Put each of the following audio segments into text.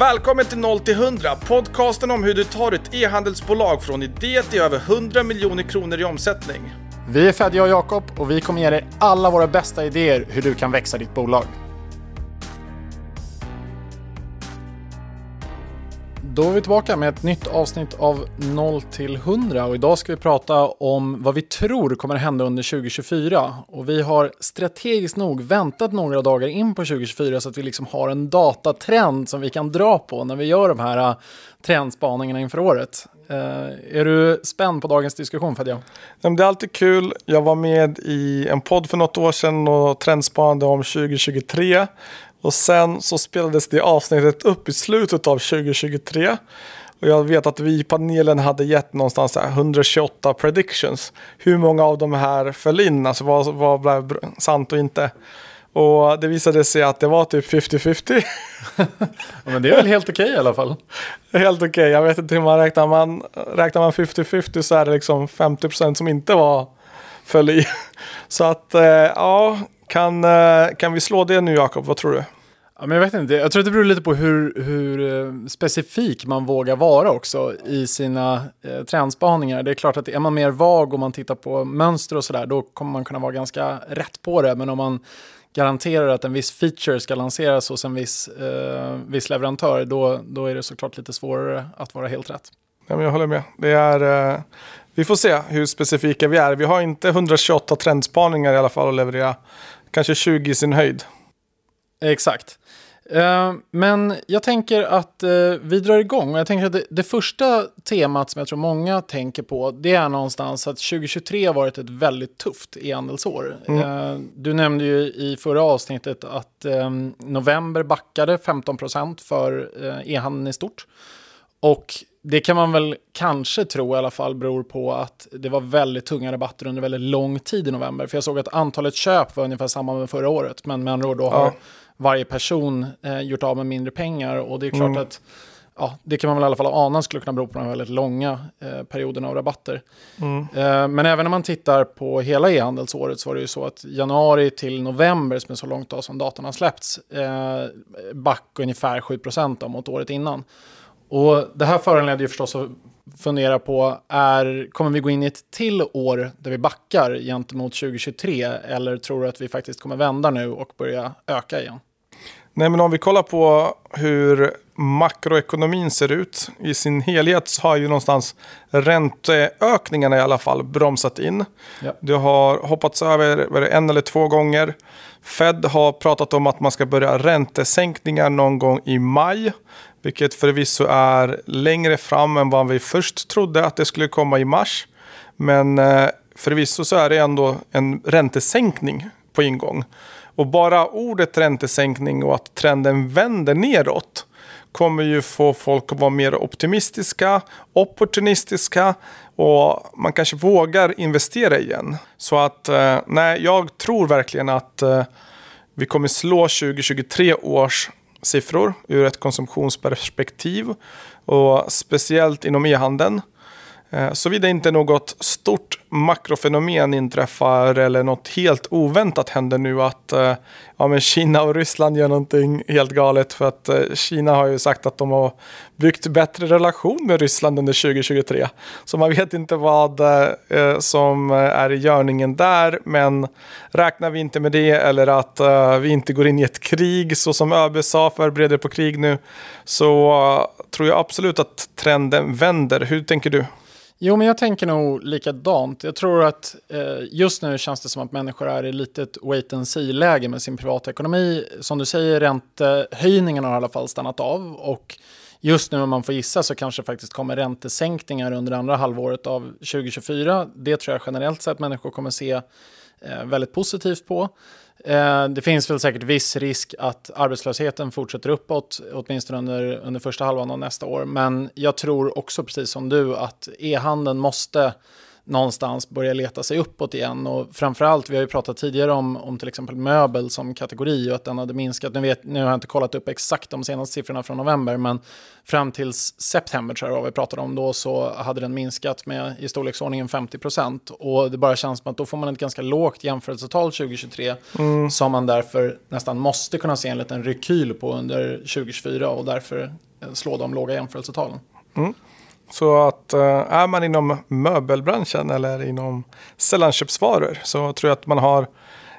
Välkommen till 0 till 100, podcasten om hur du tar ett e-handelsbolag från idé till över 100 miljoner kronor i omsättning. Vi är Fedja och Jakob och vi kommer ge dig alla våra bästa idéer hur du kan växa ditt bolag. Då är vi tillbaka med ett nytt avsnitt av 0 till 100 och idag ska vi prata om vad vi tror kommer hända under 2024. Och vi har strategiskt nog väntat några dagar in på 2024 så att vi liksom har en datatrend som vi kan dra på när vi gör de här eh, trendspaningarna inför året. Uh, är du spänd på dagens diskussion Fedja? Det är alltid kul. Jag var med i en podd för något år sedan och trendspanade om 2023. Och sen så spelades det avsnittet upp i slutet av 2023. Och jag vet att vi i panelen hade gett någonstans 128 predictions. Hur många av de här föll in? Alltså vad, vad blev sant och inte? Och det visade sig att det var typ 50-50. ja, men det är väl helt okej okay, i alla fall. Helt okej, okay. jag vet inte hur man räknar. Man, räknar man 50-50 så är det liksom 50% som inte var föll i. Så att eh, ja, kan, eh, kan vi slå det nu Jakob? Vad tror du? Ja, men jag vet inte, jag tror att det beror lite på hur, hur eh, specifik man vågar vara också i sina eh, trendspaningar. Det är klart att är man mer vag och man tittar på mönster och sådär, då kommer man kunna vara ganska rätt på det. Men om man garanterar att en viss feature ska lanseras hos en viss, eh, viss leverantör, då, då är det såklart lite svårare att vara helt rätt. Ja, men jag håller med. Det är, eh, vi får se hur specifika vi är. Vi har inte 128 trendspaningar i alla fall att leverera. Kanske 20 i sin höjd. Exakt. Uh, men jag tänker att uh, vi drar igång. Jag tänker att det, första temat som jag tror många tänker på, det är någonstans att 2023 har varit ett väldigt tufft e-handelsår. Mm. Uh, du nämnde ju i förra avsnittet att november backade 15% för e-handeln i stort. Och det kan man väl kanske tro i alla fall beror på att det var väldigt tunga rabatter under väldigt lång tid i november. För jag såg att antalet köp var ungefär samma med förra året. Men med andra ord då ja. har varje person eh, gjort av med mindre pengar. Och det är klart mm. att ja, det kan man väl i alla fall ana skulle kunna bero på de väldigt långa eh, perioderna av rabatter. Mm. Eh, men även när man tittar på hela e-handelsåret så var det ju så att januari till november, som är så långt av som datan har släppts, eh, back ungefär 7% mot året innan. Och det här föranleder ju förstås att fundera på, är, kommer vi gå in i ett till år där vi backar gentemot 2023? Eller tror du att vi faktiskt kommer vända nu och börja öka igen? Nej, men om vi kollar på hur makroekonomin ser ut i sin helhet så har ju någonstans ränteökningarna i alla fall bromsat in. Ja. Det har hoppats över en eller två gånger. Fed har pratat om att man ska börja räntesänkningar någon gång i maj. Vilket förvisso är längre fram än vad vi först trodde att det skulle komma i mars. Men eh, förvisso så är det ändå en räntesänkning på ingång. Och bara ordet räntesänkning och att trenden vänder neråt kommer ju få folk att vara mer optimistiska, opportunistiska och man kanske vågar investera igen. Så att eh, nej, jag tror verkligen att eh, vi kommer slå 2023 års siffror ur ett konsumtionsperspektiv och speciellt inom e-handeln. Eh, såvida inte något stort makrofenomen inträffar eller något helt oväntat händer nu att eh, ja, men Kina och Ryssland gör någonting helt galet för att eh, Kina har ju sagt att de har byggt bättre relation med Ryssland under 2023. Så man vet inte vad som är i görningen där men räknar vi inte med det eller att vi inte går in i ett krig så som ÖB sa förbereder på krig nu så tror jag absolut att trenden vänder. Hur tänker du? Jo, men jag tänker nog likadant. Jag tror att eh, just nu känns det som att människor är i litet wait and see-läge med sin privatekonomi. Som du säger, räntehöjningarna har i alla fall stannat av. Och just nu om man får gissa så kanske faktiskt kommer räntesänkningar under andra halvåret av 2024. Det tror jag generellt sett människor kommer se eh, väldigt positivt på. Eh, det finns väl säkert viss risk att arbetslösheten fortsätter uppåt, åtminstone under, under första halvan av nästa år. Men jag tror också, precis som du, att e-handeln måste någonstans börja leta sig uppåt igen. Och framförallt, vi har ju pratat tidigare om, om till exempel möbel som kategori och att den hade minskat. Nu, vet, nu har jag inte kollat upp exakt de senaste siffrorna från november, men fram till september tror jag vi pratade om då så hade den minskat med i storleksordningen 50 procent. Och det bara känns som att då får man ett ganska lågt jämförelsetal 2023 mm. som man därför nästan måste kunna se en liten rekyl på under 2024 och därför slå de låga jämförelsetalen. Mm. Så att eh, är man inom möbelbranschen eller inom sällanköpsvaror så tror jag att man har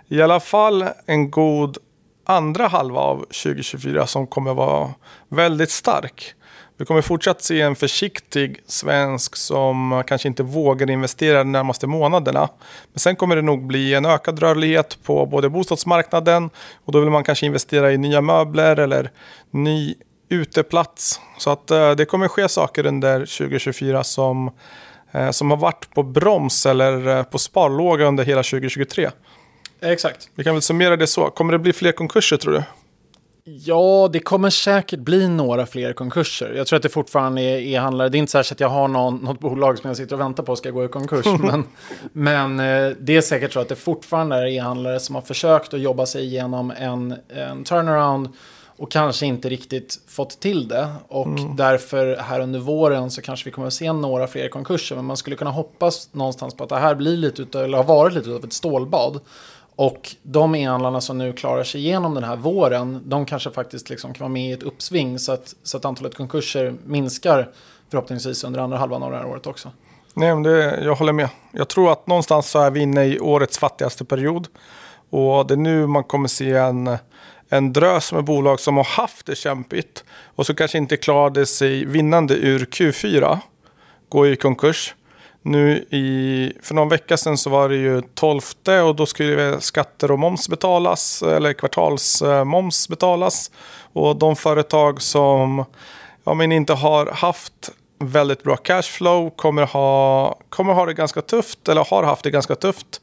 i alla fall en god andra halva av 2024 som kommer vara väldigt stark. Vi kommer fortsatt se en försiktig svensk som kanske inte vågar investera de närmaste månaderna. Men sen kommer det nog bli en ökad rörlighet på både bostadsmarknaden och då vill man kanske investera i nya möbler eller ny uteplats. Så att eh, det kommer ske saker under 2024 som, eh, som har varit på broms eller eh, på sparlåga under hela 2023. Exakt. Vi kan väl summera det så. Kommer det bli fler konkurser tror du? Ja, det kommer säkert bli några fler konkurser. Jag tror att det fortfarande är e-handlare. Det är inte så att jag har någon, något bolag som jag sitter och väntar på ska gå i konkurs. men, men det är säkert så att det fortfarande är e-handlare som har försökt att jobba sig igenom en, en turnaround och kanske inte riktigt fått till det. Och mm. därför här under våren så kanske vi kommer att se några fler konkurser. Men man skulle kunna hoppas någonstans på att det här blir lite utav, eller har varit lite av ett stålbad. Och de e-handlarna som nu klarar sig igenom den här våren, de kanske faktiskt liksom kan vara med i ett uppsving så att, så att antalet konkurser minskar förhoppningsvis under andra halvan av det här året också. Nej, men det, jag håller med. Jag tror att någonstans så är vi inne i årets fattigaste period. Och det är nu man kommer se en en drös med bolag som har haft det kämpigt och så kanske inte klarade sig vinnande ur Q4 går i konkurs. Nu i, för någon vecka sedan så var det ju 12 och då skulle skatter och moms betalas eller kvartalsmoms betalas. Och de företag som ja, men inte har haft väldigt bra cashflow kommer ha, kommer ha det ganska tufft eller har haft det ganska tufft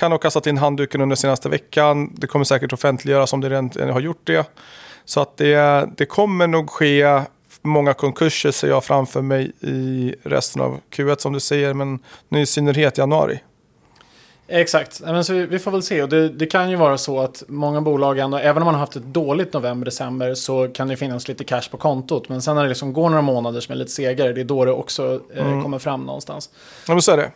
kan ha kastat in handduken under senaste veckan. Det kommer säkert offentliggöras om det redan har gjort det. Så att det, det kommer nog ske många konkurser ser jag framför mig i resten av Q1 som du säger, men nu i synnerhet januari. Exakt, men så vi får väl se. Och det, det, kan ju vara så att många bolag ändå, även om man har haft ett dåligt november, december, så kan det finnas lite cash på kontot. Men sen när det liksom går några månader som är lite segare, det är då det också eh, mm. kommer fram någonstans. Ja, men så är det.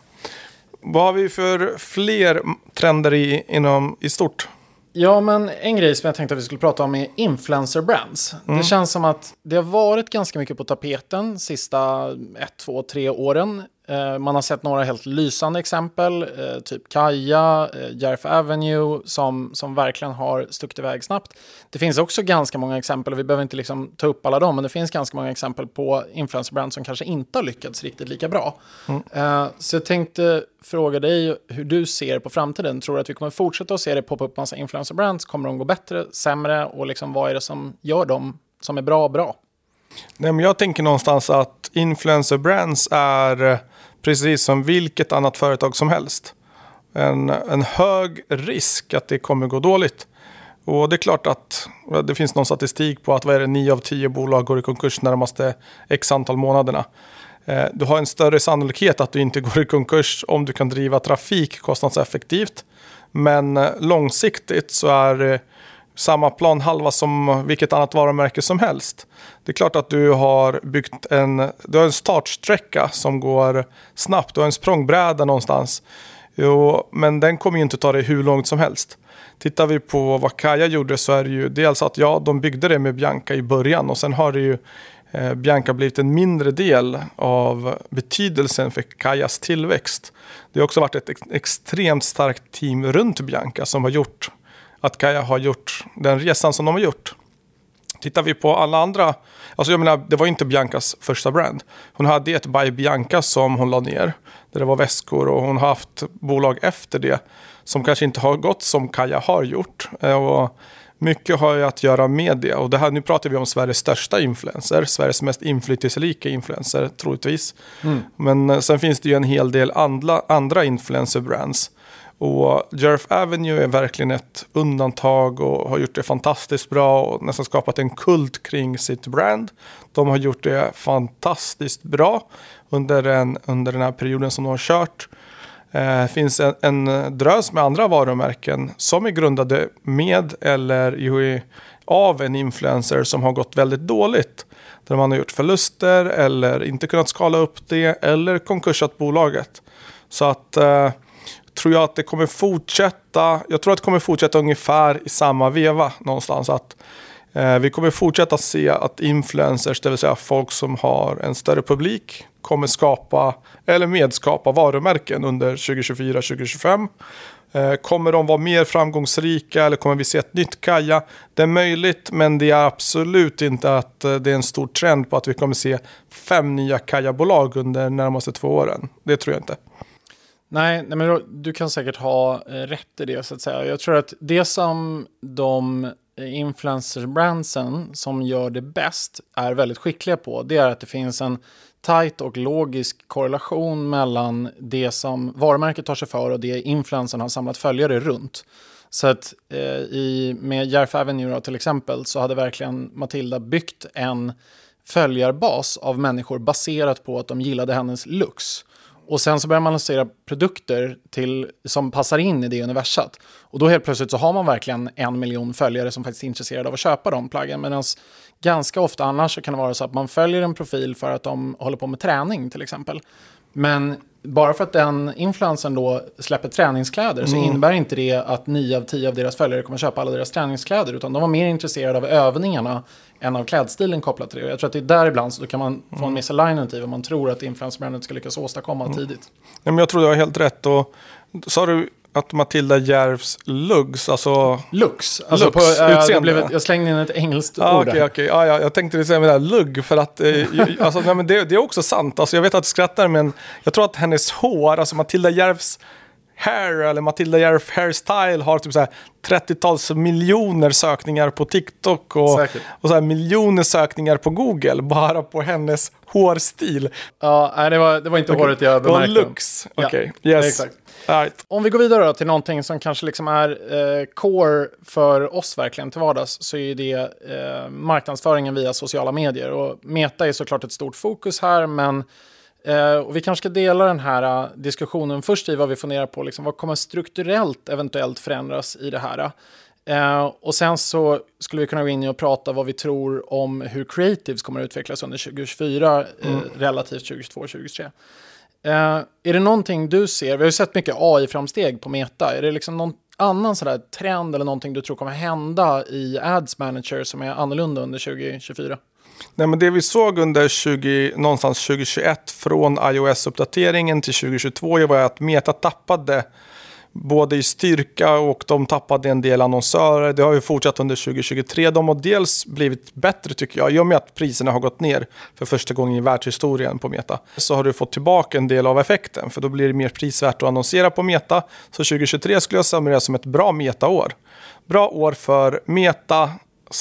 Vad har vi för fler trender i, inom, i stort? Ja, men en grej som jag tänkte att vi skulle prata om är influencer brands. Mm. Det känns som att det har varit ganska mycket på tapeten sista ett, två, tre åren. Eh, man har sett några helt lysande exempel, eh, typ Kaja, eh, Järf Avenue, som, som verkligen har stuckit iväg snabbt. Det finns också ganska många exempel, och vi behöver inte liksom ta upp alla dem, men det finns ganska många exempel på influencerbrand som kanske inte har lyckats riktigt lika bra. Mm. Så jag tänkte fråga dig hur du ser på framtiden. Tror du att vi kommer fortsätta att se det poppa upp massa influencerbrands? Kommer de gå bättre, sämre och liksom vad är det som gör dem som är bra bra? Nej, men jag tänker någonstans att influencer brands är precis som vilket annat företag som helst. En, en hög risk att det kommer gå dåligt. Och det är klart att det finns någon statistik på att vad är det, 9 av 10 bolag går i konkurs närmaste x antal månaderna. Eh, du har en större sannolikhet att du inte går i konkurs om du kan driva trafik kostnadseffektivt. Men eh, långsiktigt så är eh, samma planhalva som vilket annat varumärke som helst. Det är klart att du har byggt en, du har en startsträcka som går snabbt. Du har en språngbräda någonstans. Jo, men den kommer ju inte ta dig hur långt som helst. Tittar vi på vad Kaja gjorde så är det ju dels att ja, de byggde det med Bianca i början och sen har det ju eh, Bianca blivit en mindre del av betydelsen för Kajas tillväxt. Det har också varit ett ex extremt starkt team runt Bianca som har gjort att Kaja har gjort den resan som de har gjort. Tittar vi på alla andra, alltså jag menar, det var inte Biancas första brand. Hon hade ett By Bianca som hon la ner, där det var väskor och hon har haft bolag efter det som kanske inte har gått som Kaja har gjort. Eh, och mycket har ju att göra med det. Och det här, nu pratar vi om Sveriges största influencer, Sveriges mest inflytelserika influencer troligtvis. Mm. Men eh, sen finns det ju en hel del andra, andra influencer brands och Jerf Avenue är verkligen ett undantag och har gjort det fantastiskt bra och nästan skapat en kult kring sitt brand. De har gjort det fantastiskt bra under, en, under den här perioden som de har kört. Det eh, finns en, en drös med andra varumärken som är grundade med eller av en influencer som har gått väldigt dåligt. Där man har gjort förluster eller inte kunnat skala upp det eller konkursat bolaget. Så att eh, tror jag att det kommer fortsätta. Jag tror att det kommer fortsätta ungefär i samma veva någonstans. Att eh, vi kommer fortsätta se att influencers, det vill säga folk som har en större publik, kommer skapa eller medskapa varumärken under 2024-2025. Eh, kommer de vara mer framgångsrika eller kommer vi se ett nytt Kaja? Det är möjligt, men det är absolut inte att eh, det är en stor trend på att vi kommer se fem nya Kaja-bolag under de närmaste två åren. Det tror jag inte. Nej, nej men du kan säkert ha eh, rätt i det så att säga. Jag tror att det som de eh, influencer-brandsen som gör det bäst är väldigt skickliga på, det är att det finns en tajt och logisk korrelation mellan det som varumärket tar sig för och det influencern har samlat följare runt. Så att eh, i, med Järf Avenue då, till exempel så hade verkligen Matilda byggt en följarbas av människor baserat på att de gillade hennes looks. Och sen så börjar man lansera produkter till, som passar in i det universat. Och då helt plötsligt så har man verkligen en miljon följare som faktiskt är intresserade av att köpa de plaggen. Medan ganska ofta annars så kan det vara så att man följer en profil för att de håller på med träning till exempel. Men bara för att den influensen då släpper träningskläder mm. så innebär inte det att 9 av 10 av deras följare kommer köpa alla deras träningskläder. Utan de var mer intresserade av övningarna än av klädstilen kopplat till det. Jag tror att det är där ibland så kan man få en mm. misalignment i vad man tror att influencerbrandet ska lyckas åstadkomma mm. tidigt. Ja, men jag tror du har helt rätt. Och, sa du att Matilda Järvs Lugs, alltså... Lux? Alltså lux, på, äh, blev ett, jag slängde in ett engelskt ah, ord okay, okay. Ah, ja, Jag tänkte säga med det här lugg, för att eh, alltså, nej, men det, det, är också sant. Alltså, jag vet att du skrattar, men jag tror att hennes hår, alltså Matilda Järvs hair eller Matilda Järf hairstyle har typ 30-tals miljoner sökningar på TikTok och, och så här miljoner sökningar på Google bara på hennes hårstil. Ja, nej, det var, det var inte okay. håret jag bemärkte. Det var looks, okej. Okay. Ja, yes. Exakt. Right. Om vi går vidare till någonting som kanske liksom är eh, core för oss verkligen till vardags så är det eh, marknadsföringen via sociala medier. Och Meta är såklart ett stort fokus här, men eh, och vi kanske ska dela den här uh, diskussionen först i vad vi funderar på, liksom, vad kommer strukturellt eventuellt förändras i det här? Uh, och sen så skulle vi kunna gå in och prata vad vi tror om hur creatives kommer att utvecklas under 2024 mm. uh, relativt 2022 och 2023. Eh, är det någonting du ser, vi har ju sett mycket AI-framsteg på Meta, är det liksom någon annan sådär trend eller någonting du tror kommer hända i Ads Manager som är annorlunda under 2024? Nej, men det vi såg under 20, någonstans 2021 från iOS-uppdateringen till 2022 var att Meta tappade både i styrka och de tappade en del annonsörer. Det har ju fortsatt under 2023. De har dels blivit bättre tycker jag, i och med att priserna har gått ner för första gången i världshistorien på Meta. Så har du fått tillbaka en del av effekten, för då blir det mer prisvärt att annonsera på Meta. Så 2023 skulle jag summera som ett bra Meta-år. Bra år för Meta,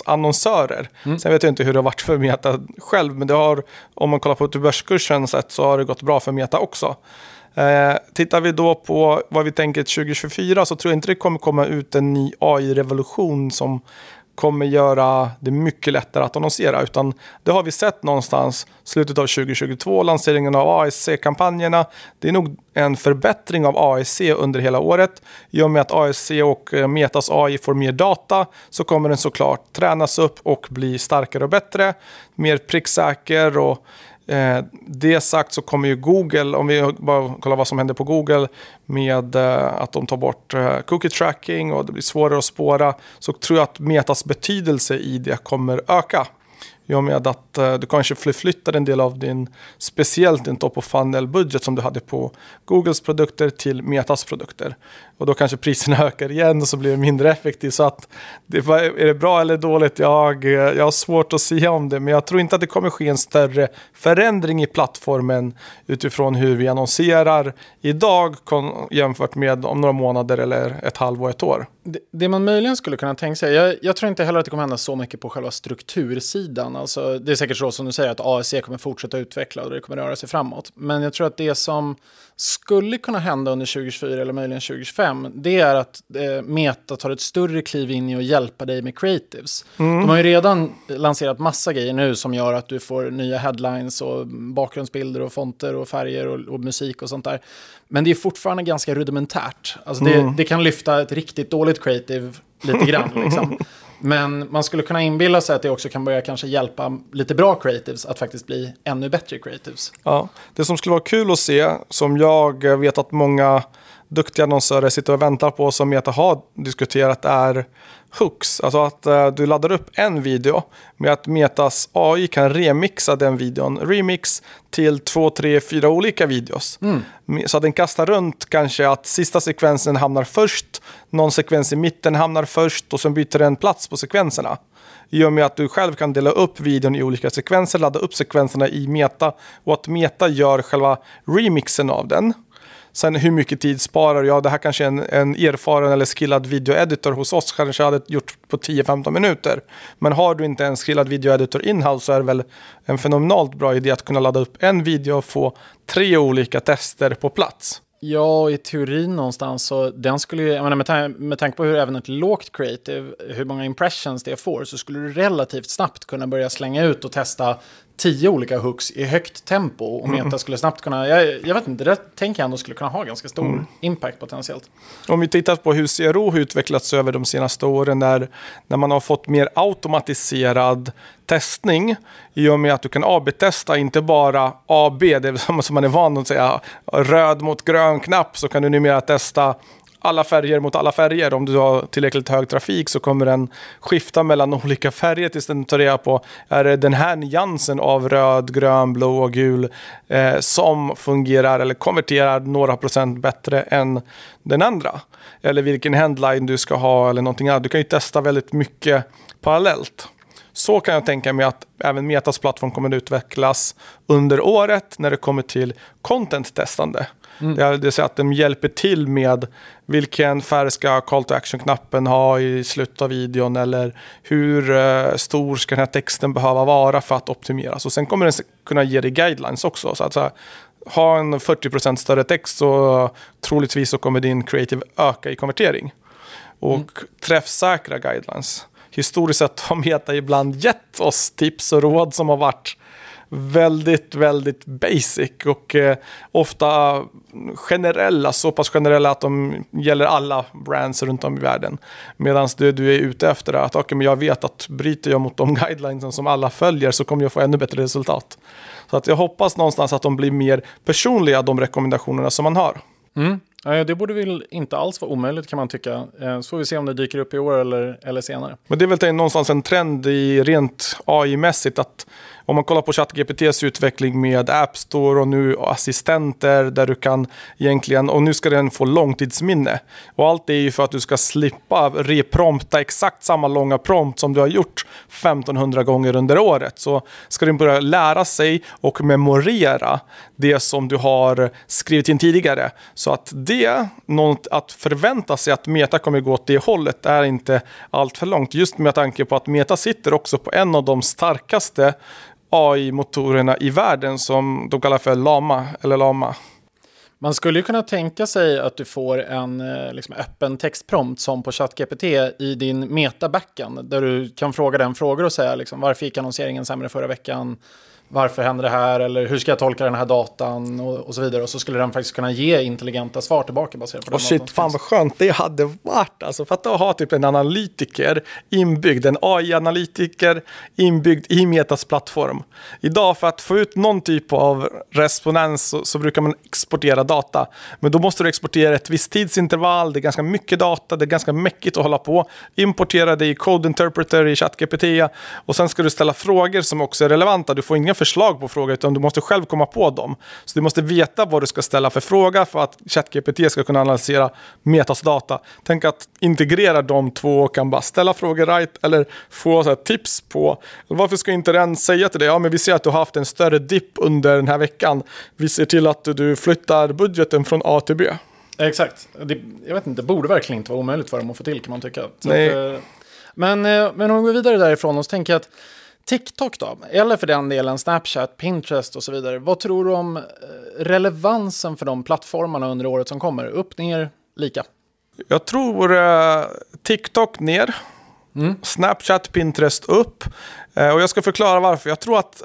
annonsörer. Mm. Sen vet jag inte hur det har varit för Meta själv, men det har, om man kollar på börskursen sett så har det gått bra för Meta också. Eh, tittar vi då på vad vi tänker 2024 så tror jag inte det kommer komma ut en ny AI-revolution som kommer göra det mycket lättare att annonsera. Utan det har vi sett någonstans slutet av 2022, lanseringen av ASC-kampanjerna. Det är nog en förbättring av ASC under hela året. I och med att ASC och eh, Metas AI får mer data så kommer den såklart tränas upp och bli starkare och bättre. Mer pricksäker och Eh, det sagt så kommer ju Google, om vi bara kollar vad som händer på Google med eh, att de tar bort eh, cookie tracking och det blir svårare att spåra så tror jag att Metas betydelse i det kommer öka. I och med att eh, du kanske förflyttar en del av din, speciellt din top of funnel budget som du hade på Googles produkter till Metas produkter. Och då kanske priserna ökar igen och så blir det mindre effektivt. Så att, det, är det bra eller dåligt? Jag, jag har svårt att säga om det. Men jag tror inte att det kommer ske en större förändring i plattformen utifrån hur vi annonserar idag jämfört med om några månader eller ett halvår, ett år. Det, det man möjligen skulle kunna tänka sig, jag, jag tror inte heller att det kommer hända så mycket på själva struktursidan. Alltså, det är säkert så som du säger att ASC kommer fortsätta utveckla och det kommer röra sig framåt. Men jag tror att det som skulle kunna hända under 2024 eller möjligen 2025, det är att eh, Meta tar ett större kliv in i att hjälpa dig med creatives. Mm. De har ju redan lanserat massa grejer nu som gör att du får nya headlines och bakgrundsbilder och fonter och färger och, och musik och sånt där. Men det är fortfarande ganska rudimentärt. Alltså det, mm. det kan lyfta ett riktigt dåligt creative lite grann. Liksom. Men man skulle kunna inbilla sig att det också kan börja kanske hjälpa lite bra creatives att faktiskt bli ännu bättre creatives. Ja, det som skulle vara kul att se, som jag vet att många duktiga annonsörer sitter och väntar på, som Meta har diskuterat, är hooks. Alltså att uh, du laddar upp en video med att Metas AI kan remixa den videon. Remix till två, tre, fyra olika videos. Mm. Så att den kastar runt kanske att sista sekvensen hamnar först, någon sekvens i mitten hamnar först och sen byter den plats på sekvenserna. I och med att du själv kan dela upp videon i olika sekvenser, ladda upp sekvenserna i Meta och att Meta gör själva remixen av den. Sen hur mycket tid sparar jag? Det här kanske en, en erfaren eller skillad videoeditor hos oss kanske hade gjort på 10-15 minuter. Men har du inte en skillad videoeditor inhouse så är det väl en fenomenalt bra idé att kunna ladda upp en video och få tre olika tester på plats. Ja, i teorin någonstans så den skulle ju, jag menar, med, ta med tanke på hur även ett lågt creative, hur många impressions det får, så skulle du relativt snabbt kunna börja slänga ut och testa tio olika hooks i högt tempo och Meta mm. skulle snabbt kunna, jag, jag vet inte, det tänker jag ändå skulle kunna ha ganska stor mm. impact potentiellt. Om vi tittar på hur CRO har utvecklats över de senaste åren när, när man har fått mer automatiserad testning i och med att du kan AB-testa inte bara AB, det är som man är van att säga, röd mot grön knapp så kan du numera testa alla färger mot alla färger. Om du har tillräckligt hög trafik så kommer den skifta mellan olika färger tills den tar reda på är det den här nyansen av röd, grön, blå och gul eh, som fungerar eller konverterar några procent bättre än den andra. Eller vilken handline du ska ha eller någonting annat. Du kan ju testa väldigt mycket parallellt. Så kan jag tänka mig att även Metas plattform kommer att utvecklas under året när det kommer till content-testande. Mm. Det vill säga att de hjälper till med vilken färg ska call to action-knappen ha i slutet av videon eller hur uh, stor ska den här texten behöva vara för att optimeras. Och sen kommer den kunna ge dig guidelines också. Så att så här, ha en 40% större text så troligtvis så kommer din creative öka i konvertering. Och mm. träffsäkra guidelines. Historiskt sett har Meta ibland gett oss tips och råd som har varit väldigt, väldigt basic och eh, ofta generella, så pass generella att de gäller alla brands runt om i världen. Medan det du är ute efter är att okay, men jag vet att bryter jag mot de guidelines som alla följer så kommer jag få ännu bättre resultat. Så att jag hoppas någonstans att de blir mer personliga, de rekommendationerna som man har. Mm. Det borde väl inte alls vara omöjligt kan man tycka. Eh, så får vi se om det dyker upp i år eller, eller senare. Men det är väl någonstans en trend i rent AI-mässigt att om man kollar på ChatGPTs utveckling med App Store och nu assistenter där du kan egentligen, och nu ska den få långtidsminne. Och allt det är ju för att du ska slippa reprompta exakt samma långa prompt som du har gjort 1500 gånger under året. Så ska den börja lära sig och memorera det som du har skrivit in tidigare. Så att det, något att förvänta sig att Meta kommer gå åt det hållet är inte allt för långt. Just med tanke på att Meta sitter också på en av de starkaste AI-motorerna i världen som de kallar för Lama eller Lama. Man skulle ju kunna tänka sig att du får en eh, liksom, öppen textprompt som på ChatGPT i din Meta-backen. där du kan fråga den frågor och säga liksom, varför gick annonseringen sämre förra veckan? Varför händer det här eller hur ska jag tolka den här datan och, och, så vidare. Och så skulle den faktiskt kunna ge intelligenta svar tillbaka baserat på den. Och shit, fan vad skönt det hade varit. Alltså för att ha typ en analytiker inbyggd, en AI-analytiker inbyggd i Metas plattform. Idag för att få ut någon typ av respondens så, så, brukar man exportera data. Men då måste du exportera ett visst tidsintervall, det är ganska mycket data, det är ganska mäckigt att hålla på. Importera det i Code Interpreter i ChatGPT och sen ska du ställa frågor som också är relevanta. Du får inga förslag på frågor utan du måste själv komma på dem. Så du måste veta vad du ska ställa för fråga för att ChatGPT ska kunna analysera Metas data. Tänk att integrera de två och kan bara ställa frågor right eller få så tips på varför ska inte den säga till dig, ja men vi ser att du har haft en större dipp under den här veckan. Vi ser till att du flyttar budgeten från A till B. Exakt. Det, jag vet inte, det borde verkligen inte vara omöjligt för dem att få till kan man tycka. Nej. Att, eh, men, eh, men om vi går vidare därifrån och så tänker jag att TikTok då? Eller för den delen Snapchat, Pinterest och så vidare. Vad tror du om eh, relevansen för de plattformarna under året som kommer? Upp, ner, lika? Jag tror uh, TikTok ner. Mm. Snapchat, Pinterest upp. Uh, och jag ska förklara varför. Jag tror att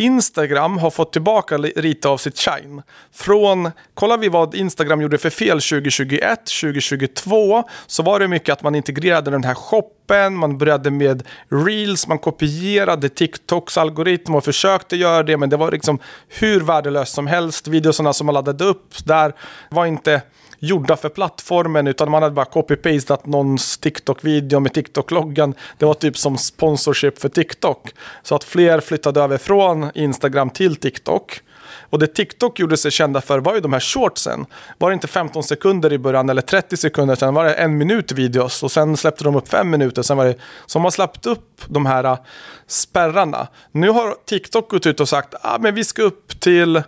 Instagram har fått tillbaka lite av sitt shine. Från, kollar vi vad Instagram gjorde för fel 2021, 2022, så var det mycket att man integrerade den här shoppen, man började med reels, man kopierade TikToks algoritm och försökte göra det, men det var liksom hur värdelöst som helst. Videosarna som man laddade upp där var inte gjorda för plattformen utan man hade bara copy-pastat någons TikTok-video med TikTok-loggan. Det var typ som sponsorship för TikTok. Så att fler flyttade över från Instagram till TikTok. Och det TikTok gjorde sig kända för var ju de här shortsen. Var det inte 15 sekunder i början eller 30 sekunder, sen var det en minut videos och sen släppte de upp fem minuter. Sen var det, så man släppt upp de här äh, spärrarna. Nu har TikTok gått ut och sagt att ah, vi ska upp till eh,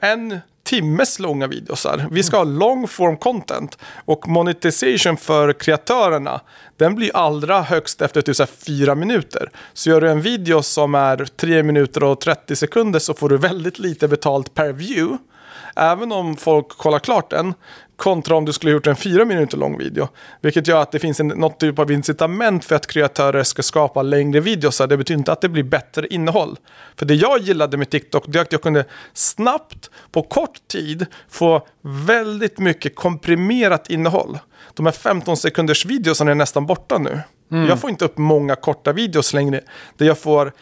en timmes långa videosar. Vi ska ha long form content. Och monetization för kreatörerna, den blir allra högst efter typ fyra minuter. Så gör du en video som är 3 minuter och 30 sekunder så får du väldigt lite betalt per view. Även om folk kollar klart den, kontra om du skulle gjort en fyra minuter lång video. Vilket gör att det finns en, något typ av incitament för att kreatörer ska skapa längre videos. Det betyder inte att det blir bättre innehåll. För det jag gillade med TikTok, det är att jag kunde snabbt, på kort tid, få väldigt mycket komprimerat innehåll. De här 15 sekunders videorna är nästan borta nu. Mm. Jag får inte upp många korta videos längre. Där jag får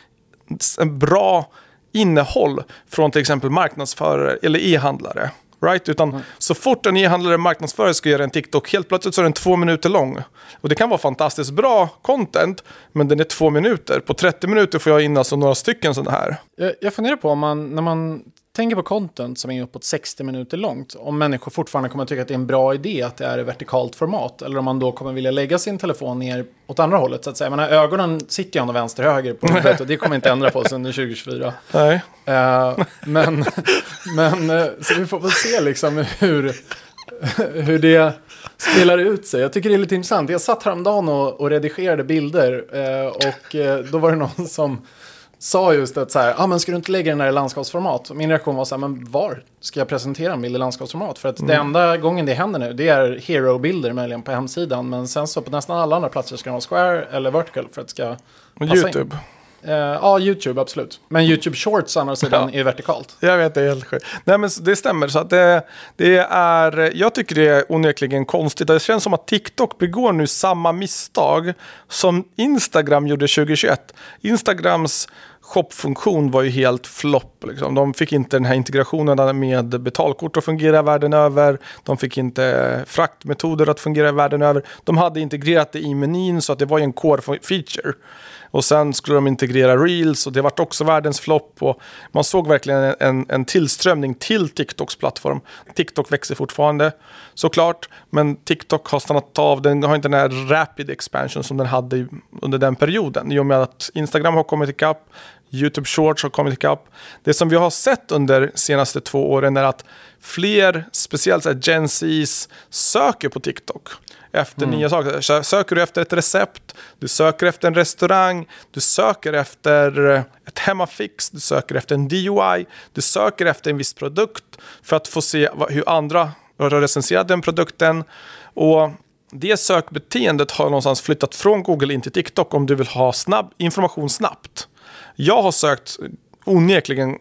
en bra innehåll från till exempel marknadsförare eller e-handlare. Right? Utan mm. så fort en e-handlare marknadsförare ska göra en TikTok, helt plötsligt så är den två minuter lång. Och det kan vara fantastiskt bra content, men den är två minuter. På 30 minuter får jag in alltså några stycken sådana här. Jag, jag funderar på om man, när man tänker på content som är uppåt 60 minuter långt, om människor fortfarande kommer att tycka att det är en bra idé att det är i vertikalt format, eller om man då kommer vilja lägga sin telefon ner åt andra hållet, så att säga. Menar, ögonen sitter ju ändå vänster höger på huvudet och det kommer inte ändra på sig under 2024. Nej. Uh, men, men, uh, så vi får väl se liksom hur, hur det spelar ut sig. Jag tycker det är lite intressant. Jag satt häromdagen och, och redigerade bilder uh, och då var det någon som sa just att så här, ah, men ska du inte lägga den här i landskapsformat? Min reaktion var så här, men var ska jag presentera en bild i landskapsformat? För att mm. det enda gången det händer nu, det är hero-bilder möjligen på hemsidan. Men sen så på nästan alla andra platser ska de ha square eller vertical för att det ska passa YouTube. In. Uh, ja, YouTube absolut. Men YouTube Shorts å andra sidan ja. är vertikalt. Jag vet, det är helt sjukt. Nej, men det stämmer. Så att det, det är, jag tycker det är onekligen konstigt. Det känns som att TikTok begår nu samma misstag som Instagram gjorde 2021. Instagrams shopfunktion var ju helt flopp. Liksom. De fick inte den här integrationen med betalkort att fungera världen över. De fick inte fraktmetoder att fungera världen över. De hade integrerat det i menyn så att det var en core feature. Och sen skulle de integrera reels och det vart också världens flopp. Man såg verkligen en, en tillströmning till TikToks plattform. TikTok växer fortfarande såklart, men TikTok har stannat av. Den har inte den här rapid expansion som den hade under den perioden. I och med att Instagram har kommit ikapp, YouTube Shorts har kommit ikapp. Det som vi har sett under de senaste två åren är att fler, speciellt Gen Zs, söker på TikTok efter mm. nya saker. Söker du efter ett recept, du söker efter en restaurang, du söker efter ett hemmafix, du söker efter en DIY, du söker efter en viss produkt för att få se hur andra har recenserat den produkten. Och det sökbeteendet har någonstans flyttat från Google in till TikTok om du vill ha snabb information snabbt. Jag har sökt onekligen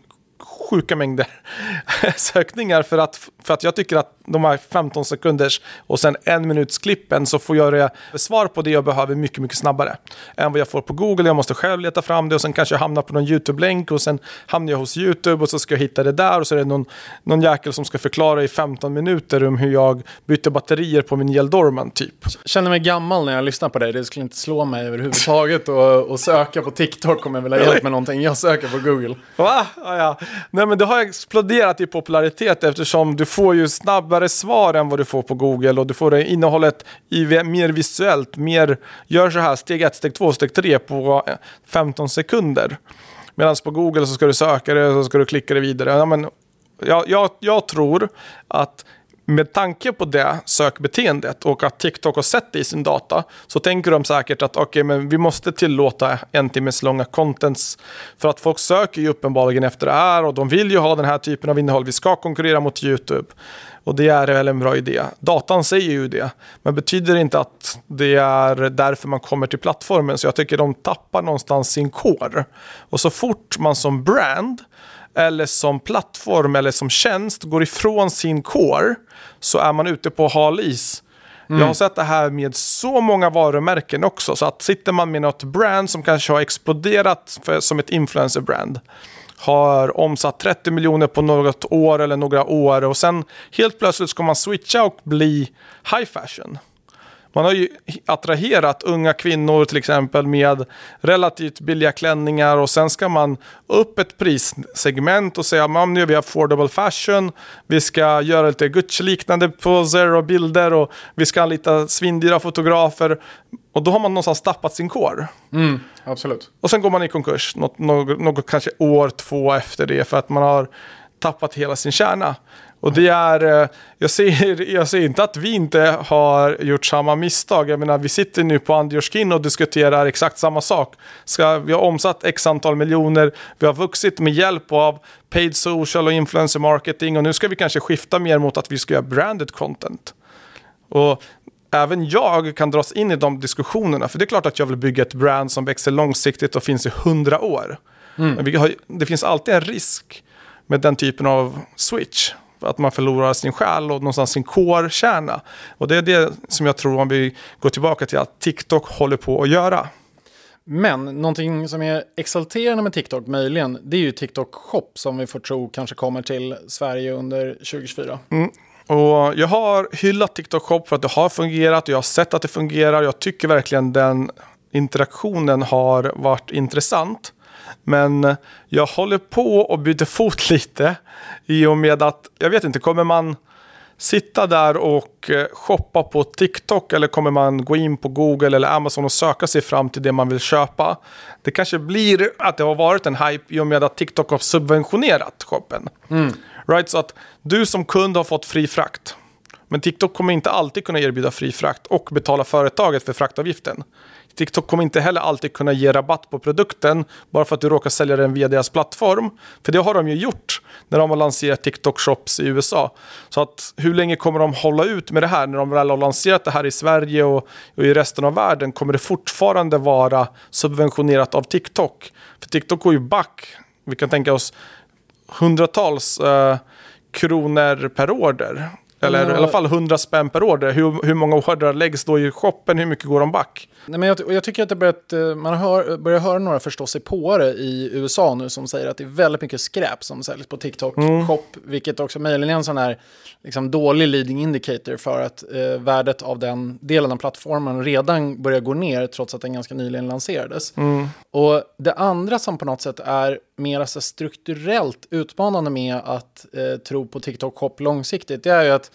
sjuka mängder sökningar för att, för att jag tycker att de här 15 sekunders och sen en minuts klippen så får jag svar på det jag behöver mycket, mycket snabbare än vad jag får på Google. Jag måste själv leta fram det och sen kanske jag hamnar på någon YouTube-länk och sen hamnar jag hos YouTube och så ska jag hitta det där och så är det någon, någon jäkel som ska förklara i 15 minuter om hur jag byter batterier på min Geldorman typ. känner mig gammal när jag lyssnar på dig. Det skulle inte slå mig överhuvudtaget och, och söka på TikTok om jag vill ha hjälp med någonting. Jag söker på Google. Va? Ja, ja. Nej men det har exploderat i popularitet eftersom du får ju snabbare svar än vad du får på Google och du får innehållet i, mer visuellt, mer gör så här steg 1, steg 2, steg 3 på 15 sekunder. Medan på Google så ska du söka det och så ska du klicka det vidare. Ja, men jag, jag, jag tror att med tanke på det sökbeteendet och att TikTok har sett det i sin data så tänker de säkert att okay, men vi måste tillåta en timmes långa contents för att folk söker ju uppenbarligen efter det här och de vill ju ha den här typen av innehåll. Vi ska konkurrera mot YouTube. Och det är väl en bra idé. Datan säger ju det. Men betyder inte att det är därför man kommer till plattformen. Så jag tycker de tappar någonstans sin kår Och så fort man som brand eller som plattform eller som tjänst går ifrån sin core så är man ute på hal is. Mm. Jag har sett det här med så många varumärken också. Så att sitter man med något brand som kanske har exploderat för, som ett influencer-brand har omsatt 30 miljoner på något år eller några år och sen helt plötsligt ska man switcha och bli high fashion. Man har ju attraherat unga kvinnor till exempel med relativt billiga klänningar och sen ska man upp ett prissegment och säga att nu är vi affordable fashion. Vi ska göra lite Gucci-liknande poser och bilder och vi ska anlita svindyra fotografer. Och då har man någonstans tappat sin core. Mm, absolut. Och sen går man i konkurs något, något, något kanske år, två efter det för att man har tappat hela sin kärna. Och det är, eh, jag ser, jag ser inte att vi inte har gjort samma misstag. Jag menar, vi sitter nu på Andjoskin och diskuterar exakt samma sak. Ska, vi har omsatt x antal miljoner, vi har vuxit med hjälp av paid social och influencer marketing och nu ska vi kanske skifta mer mot att vi ska göra branded content. Och även jag kan dras in i de diskussionerna, för det är klart att jag vill bygga ett brand som växer långsiktigt och finns i hundra år. Mm. Men har, det finns alltid en risk med den typen av switch att man förlorar sin själ och någonstans sin core-kärna. Och det är det som jag tror, om vi går tillbaka till, att TikTok håller på att göra. Men någonting som är exalterande med TikTok möjligen, det är ju TikTok Shop som vi får tro kanske kommer till Sverige under 2024. Mm. Och jag har hyllat TikTok Shop för att det har fungerat och jag har sett att det fungerar. Jag tycker verkligen den interaktionen har varit intressant. Men jag håller på och byter fot lite i och med att, jag vet inte, kommer man sitta där och eh, shoppa på TikTok eller kommer man gå in på Google eller Amazon och söka sig fram till det man vill köpa? Det kanske blir att det har varit en hype i och med att TikTok har subventionerat shoppen. Mm. Right, så att du som kund har fått fri frakt. Men TikTok kommer inte alltid kunna erbjuda fri frakt och betala företaget för fraktavgiften. TikTok kommer inte heller alltid kunna ge rabatt på produkten bara för att du råkar sälja den via deras plattform. För det har de ju gjort när de har lanserat TikTok Shops i USA. Så att hur länge kommer de hålla ut med det här? När de väl har lanserat det här i Sverige och, och i resten av världen kommer det fortfarande vara subventionerat av TikTok. För TikTok går ju back. Vi kan tänka oss hundratals eh, kronor per order. Eller ja. i alla fall 100 spänn per order. Hur, hur många ordrar läggs då i shoppen? Hur mycket går de back? Nej, men jag, jag tycker att det börjat, eh, man hör, börjar höra några förståsigpåare i USA nu som säger att det är väldigt mycket skräp som säljs på TikTok mm. Vilket också möjligen är en sån här liksom, dålig leading indicator för att eh, värdet av den delen av plattformen redan börjar gå ner trots att den ganska nyligen lanserades. Mm. Och det andra som på något sätt är mer så strukturellt utmanande med att eh, tro på TikTok-hopp långsiktigt, det är ju att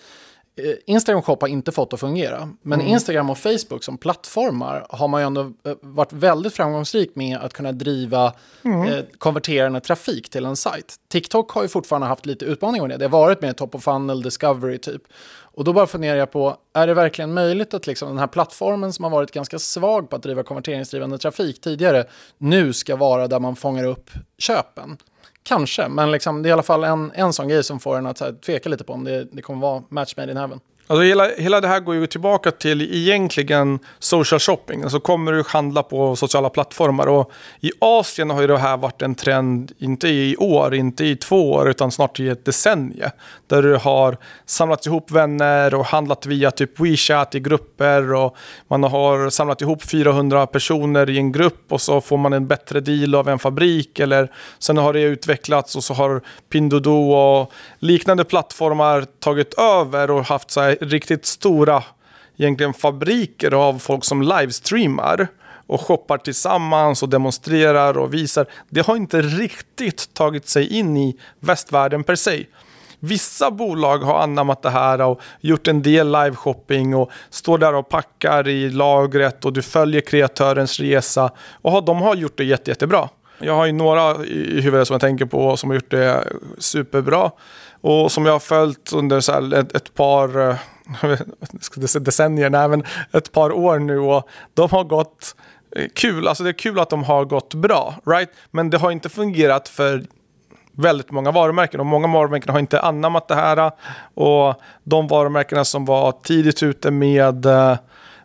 Instagram Shop har inte fått att fungera. Men mm. Instagram och Facebook som plattformar har man ju ändå eh, varit väldigt framgångsrik med att kunna driva mm. eh, konverterande trafik till en sajt. TikTok har ju fortfarande haft lite utmaningar med det. Det har varit mer top of funnel, discovery typ. Och då bara funderar jag på, är det verkligen möjligt att liksom den här plattformen som har varit ganska svag på att driva konverteringsdrivande trafik tidigare, nu ska vara där man fångar upp köpen? Kanske, men liksom, det är i alla fall en, en sån grej som får en att här, tveka lite på om det, det kommer vara match made in heaven. Alltså hela, hela det här går ju tillbaka till egentligen social shopping. Alltså kommer du handla på sociala plattformar. Och I Asien har ju det här varit en trend, inte i år, inte i två år, utan snart i ett decennium. Där du har samlat ihop vänner och handlat via typ WeChat i grupper. Och man har samlat ihop 400 personer i en grupp och så får man en bättre deal av en fabrik. Eller sen har det utvecklats och så har Pinduoduo och liknande plattformar tagit över och haft så här riktigt stora egentligen fabriker av folk som livestreamar och shoppar tillsammans och demonstrerar och visar. Det har inte riktigt tagit sig in i västvärlden per se. Vissa bolag har anammat det här och gjort en del liveshopping och står där och packar i lagret och du följer kreatörens resa. Och de har gjort det jätte, jättebra. Jag har ju några i huvudet som jag tänker på som har gjort det superbra. Och som jag har följt under så ett, ett par eh, decennier, nej men ett par år nu och de har gått eh, kul, alltså det är kul att de har gått bra, right? Men det har inte fungerat för väldigt många varumärken och många varumärken har inte anammat det här. Och de varumärkena som var tidigt ute med eh,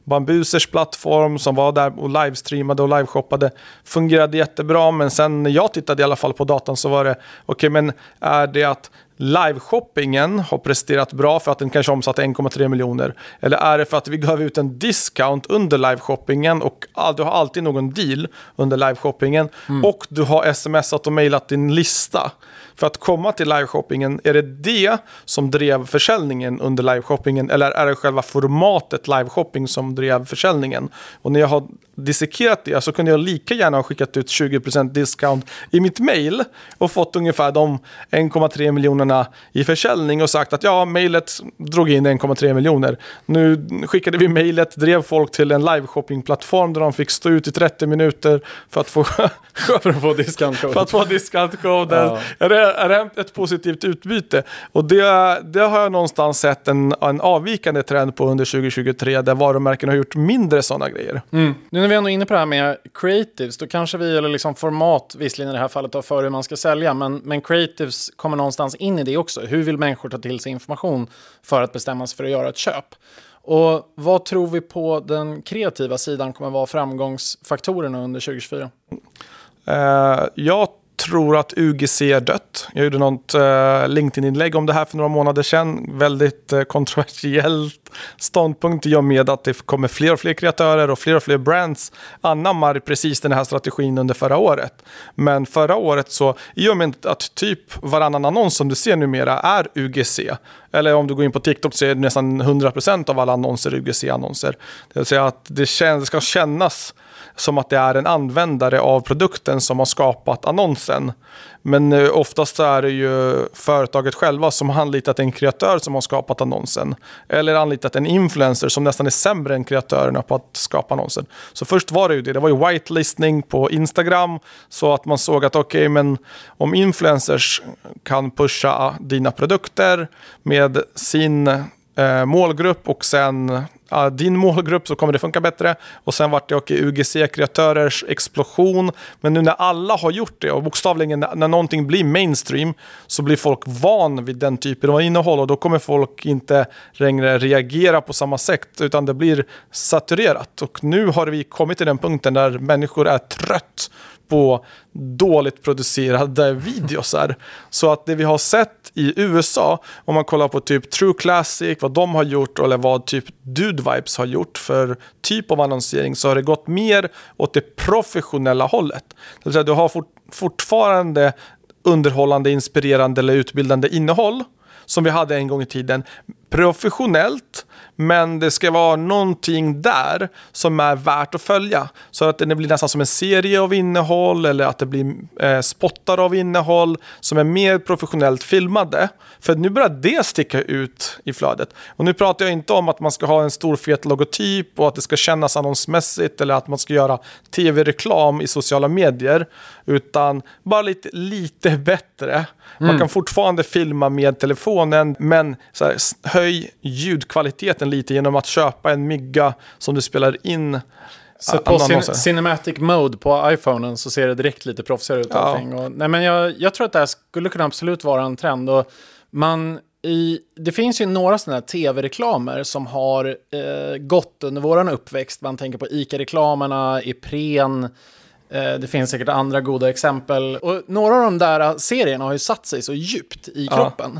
Bambusers plattform som var där och livestreamade och liveshoppade fungerade jättebra. Men sen när jag tittade i alla fall på datan så var det okej okay, men är det att liveshoppingen har presterat bra för att den kanske omsatte 1,3 miljoner? Eller är det för att vi gav ut en discount under liveshoppingen och du har alltid någon deal under liveshoppingen mm. och du har smsat och mejlat din lista? För att komma till liveshoppingen, är det det som drev försäljningen under liveshoppingen eller är det själva formatet liveshopping som drev försäljningen? Och när jag har dissekerat det så kunde jag lika gärna ha skickat ut 20% discount i mitt mail och fått ungefär de 1,3 miljonerna i försäljning och sagt att ja, mejlet drog in 1,3 miljoner. Nu skickade vi mejlet, drev folk till en liveshoppingplattform där de fick stå ut i 30 minuter för att få, för att få discountkoden. för att få discountkoden. Ja. Är, det, är det ett positivt utbyte? Och det, det har jag någonstans sett en, en avvikande trend på under 2023 där varumärken har gjort mindre sådana grejer. Mm. Vi ändå inne på det här med creatives, då kanske vi, eller liksom format, visserligen i det här fallet, tar för hur man ska sälja, men, men creatives kommer någonstans in i det också. Hur vill människor ta till sig information för att bestämma sig för att göra ett köp? Och vad tror vi på den kreativa sidan kommer vara framgångsfaktorerna under 2024? Uh, eh, jag tror att UGC är dött. Jag gjorde något uh, LinkedIn-inlägg om det här för några månader sedan. Väldigt uh, kontroversiellt ståndpunkt i och med att det kommer fler och fler kreatörer och fler och fler brands anammar precis den här strategin under förra året. Men förra året så, i och med att typ varannan annons som du ser numera är UGC, eller om du går in på TikTok så är det nästan 100% av alla annonser UGC-annonser. Det vill säga att det, det ska kännas som att det är en användare av produkten som har skapat annonsen. Men eh, oftast är det ju företaget själva som har anlitat en kreatör som har skapat annonsen. Eller anlitat en influencer som nästan är sämre än kreatörerna på att skapa annonsen. Så först var det ju det, det var ju whitelistning på Instagram. Så att man såg att okej, okay, men om influencers kan pusha dina produkter med sin eh, målgrupp och sen ja, din målgrupp så kommer det funka bättre. Och sen vart det och UGC-kreatörers explosion. Men nu när alla har gjort det och bokstavligen när någonting blir mainstream så blir folk van vid den typen av innehåll och då kommer folk inte längre reagera på samma sätt utan det blir saturerat. Och nu har vi kommit till den punkten där människor är trött på dåligt producerade videosar. Så att det vi har sett i USA, om man kollar på typ True Classic, vad de har gjort eller vad typ Dude Vibes har gjort för typ av annonsering så har det gått mer åt det professionella hållet. Det vill säga du har fort, fortfarande underhållande, inspirerande eller utbildande innehåll som vi hade en gång i tiden. Professionellt men det ska vara någonting där som är värt att följa. Så att det blir nästan som en serie av innehåll eller att det blir eh, spottar av innehåll som är mer professionellt filmade. För nu börjar det sticka ut i flödet. Och nu pratar jag inte om att man ska ha en stor fet logotyp och att det ska kännas annonsmässigt eller att man ska göra tv-reklam i sociala medier. Utan bara lite, lite bättre. Man mm. kan fortfarande filma med telefonen men här, höj ljudkvaliteten lite genom att köpa en mygga som du spelar in. Sätt på cin Cinematic Mode på iPhonen så ser det direkt lite proffsigare ut. Ja. Och, nej, men jag, jag tror att det här skulle kunna absolut vara en trend. Och man, i, det finns ju några sådana här tv-reklamer som har eh, gått under våran uppväxt. Man tänker på ICA-reklamerna, Ipren, eh, det finns säkert andra goda exempel. Och några av de där serierna har ju satt sig så djupt i kroppen.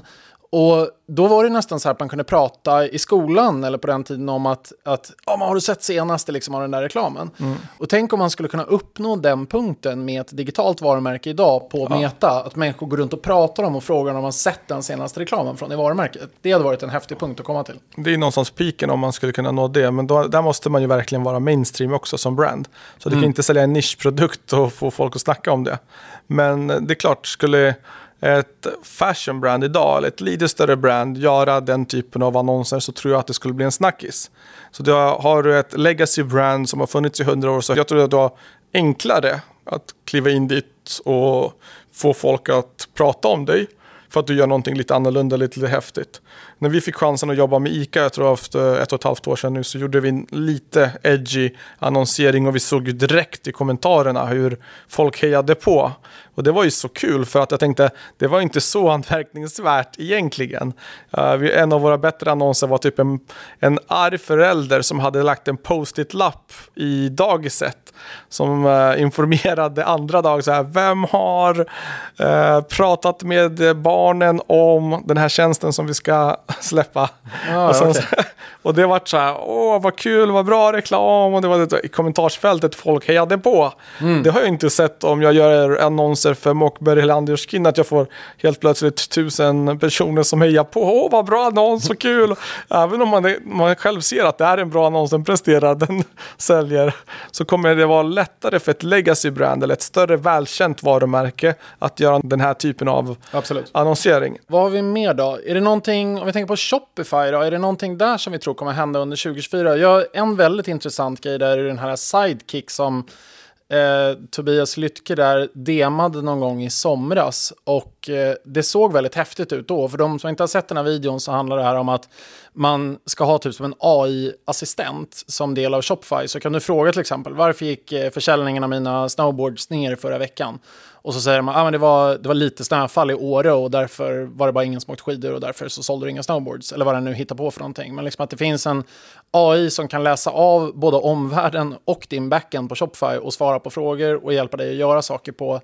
Och då var det nästan så här att man kunde prata i skolan eller på den tiden om att, att ja, men har du sett senaste liksom av den där reklamen? Mm. Och tänk om man skulle kunna uppnå den punkten med ett digitalt varumärke idag på ja. Meta. Att människor går runt och pratar om och frågar om man sett den senaste reklamen från det varumärket. Det hade varit en häftig punkt att komma till. Det är någonstans piken om man skulle kunna nå det. Men då, där måste man ju verkligen vara mainstream också som brand. Så mm. du kan inte sälja en nischprodukt och få folk att snacka om det. Men det är klart, skulle ett fashion brand idag, eller ett lite större brand, göra den typen av annonser så tror jag att det skulle bli en snackis. Så då har, du ett legacy brand som har funnits i hundra år så jag tror att du har enklare att kliva in dit och få folk att prata om dig för att du gör någonting lite annorlunda, lite, lite häftigt. När vi fick chansen att jobba med ICA, jag tror efter ett och ett halvt år sedan nu, så gjorde vi en lite edgy annonsering och vi såg direkt i kommentarerna hur folk hejade på. Och det var ju så kul för att jag tänkte, det var inte så anmärkningsvärt egentligen. Uh, en av våra bättre annonser var typ en, en arg förälder som hade lagt en post-it-lapp i dagiset som uh, informerade andra dag så här, vem har uh, pratat med barnen om den här tjänsten som vi ska släppa? Ah, och, sen, okay. och det var så här, åh vad kul, vad bra reklam och det var det, i kommentarsfältet folk hejade på. Mm. Det har jag inte sett om jag gör annonser för Mockberg Helander Skin att jag får helt plötsligt tusen personer som hejar på, åh vad bra annons, vad kul. Även om man, man själv ser att det är en bra annons, den presterar, den säljer, så kommer det vara lättare för ett legacy-brand eller ett större välkänt varumärke att göra den här typen av Absolut. annonsering. Vad har vi mer då? Är det någonting, om vi tänker tänker på Shopify då, är det någonting där som vi tror kommer hända under 2024? Jag, en väldigt intressant grej där är den här Sidekick som eh, Tobias Lytke där demade någon gång i somras. Och eh, det såg väldigt häftigt ut då. För de som inte har sett den här videon så handlar det här om att man ska ha typ som en AI-assistent som del av Shopify. Så kan du fråga till exempel varför gick eh, försäljningen av mina snowboards ner förra veckan? Och så säger man att ah, det, var, det var lite snöfall i Åre och därför var det bara ingen som åkte skidor och därför så sålde du inga snowboards. Eller vad den nu hittar på för någonting. Men liksom att det finns en AI som kan läsa av både omvärlden och din backend på Shopify och svara på frågor och hjälpa dig att göra saker på,